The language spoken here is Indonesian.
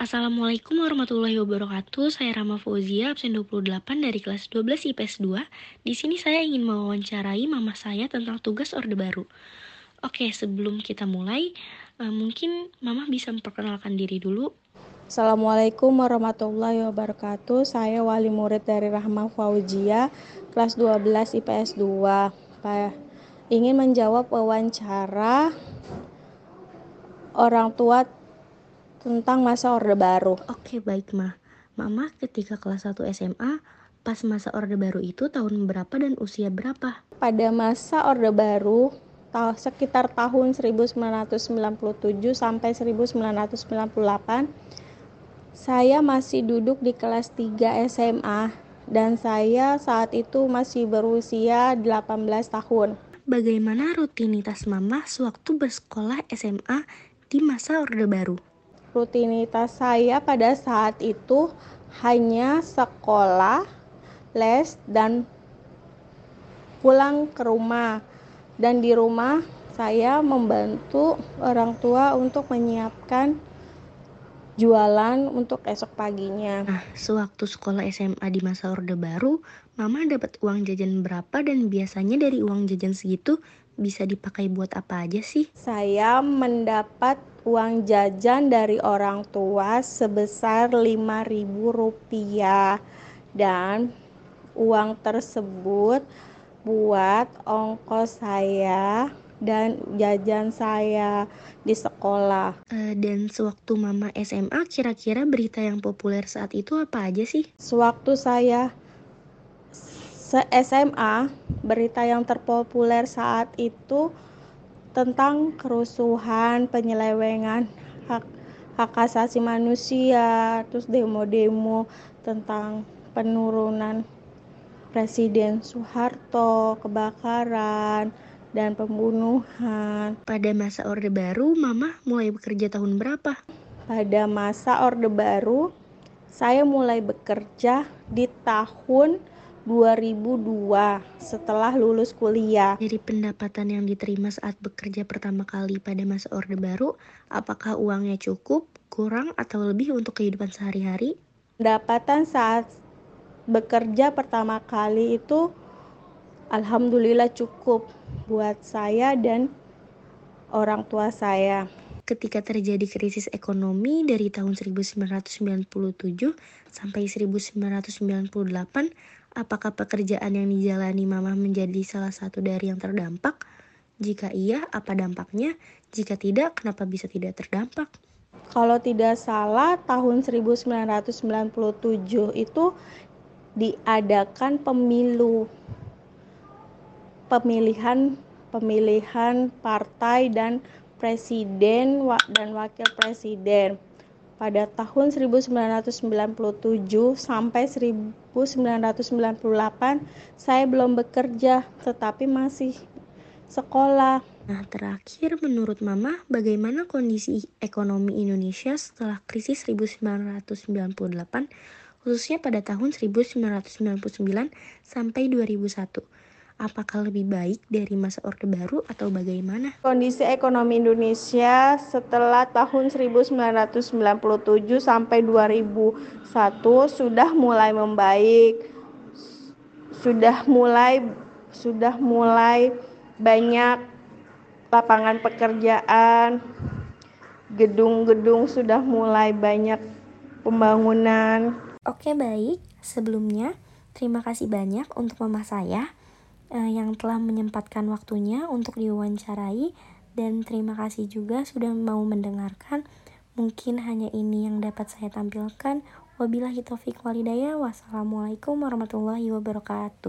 Assalamualaikum warahmatullahi wabarakatuh. Saya Rama Fauzia, absen 28 dari kelas 12 IPS 2. Di sini saya ingin mewawancarai mama saya tentang tugas Orde Baru. Oke, sebelum kita mulai, uh, mungkin mama bisa memperkenalkan diri dulu. Assalamualaikum warahmatullahi wabarakatuh. Saya wali murid dari Rahma Fauzia, kelas 12 IPS 2. Pak, ingin menjawab wawancara orang tua tentang masa Orde Baru. Oke, baik, Ma. Mama ketika kelas 1 SMA, pas masa Orde Baru itu tahun berapa dan usia berapa? Pada masa Orde Baru, sekitar tahun 1997 sampai 1998, saya masih duduk di kelas 3 SMA dan saya saat itu masih berusia 18 tahun. Bagaimana rutinitas Mama sewaktu bersekolah SMA di masa Orde Baru? Rutinitas saya pada saat itu hanya sekolah, les, dan pulang ke rumah. Dan di rumah saya membantu orang tua untuk menyiapkan jualan untuk esok paginya. Nah, sewaktu sekolah SMA di masa Orde Baru, Mama dapat uang jajan berapa dan biasanya dari uang jajan segitu bisa dipakai buat apa aja sih? Saya mendapat uang jajan dari orang tua sebesar Rp5.000 dan uang tersebut buat ongkos saya dan jajan saya di sekolah. Uh, dan sewaktu Mama SMA, kira-kira berita yang populer saat itu apa aja sih? Sewaktu saya se-SMA, berita yang terpopuler saat itu tentang kerusuhan, penyelewengan hak hak asasi manusia, terus demo-demo tentang penurunan Presiden Soeharto, kebakaran, dan pembunuhan. Pada masa Orde Baru, Mama mulai bekerja tahun berapa? Pada masa Orde Baru, saya mulai bekerja di tahun 2002 setelah lulus kuliah. Dari pendapatan yang diterima saat bekerja pertama kali pada masa Orde Baru, apakah uangnya cukup, kurang, atau lebih untuk kehidupan sehari-hari? Pendapatan saat bekerja pertama kali itu alhamdulillah cukup buat saya dan orang tua saya. Ketika terjadi krisis ekonomi dari tahun 1997 sampai 1998, Apakah pekerjaan yang dijalani Mama menjadi salah satu dari yang terdampak? Jika iya, apa dampaknya? Jika tidak, kenapa bisa tidak terdampak? Kalau tidak salah, tahun 1997 itu diadakan pemilu pemilihan pemilihan partai dan presiden dan wakil presiden pada tahun 1997 sampai 1998 saya belum bekerja tetapi masih sekolah. Nah, terakhir menurut Mama, bagaimana kondisi ekonomi Indonesia setelah krisis 1998 khususnya pada tahun 1999 sampai 2001? Apakah lebih baik dari masa Orde Baru atau bagaimana? Kondisi ekonomi Indonesia setelah tahun 1997 sampai 2001 sudah mulai membaik. Sudah mulai sudah mulai banyak lapangan pekerjaan. Gedung-gedung sudah mulai banyak pembangunan. Oke, baik. Sebelumnya, terima kasih banyak untuk mama saya yang telah menyempatkan waktunya untuk diwawancarai dan terima kasih juga sudah mau mendengarkan. Mungkin hanya ini yang dapat saya tampilkan. Wabillahi taufiq walidayah. Wassalamualaikum warahmatullahi wabarakatuh.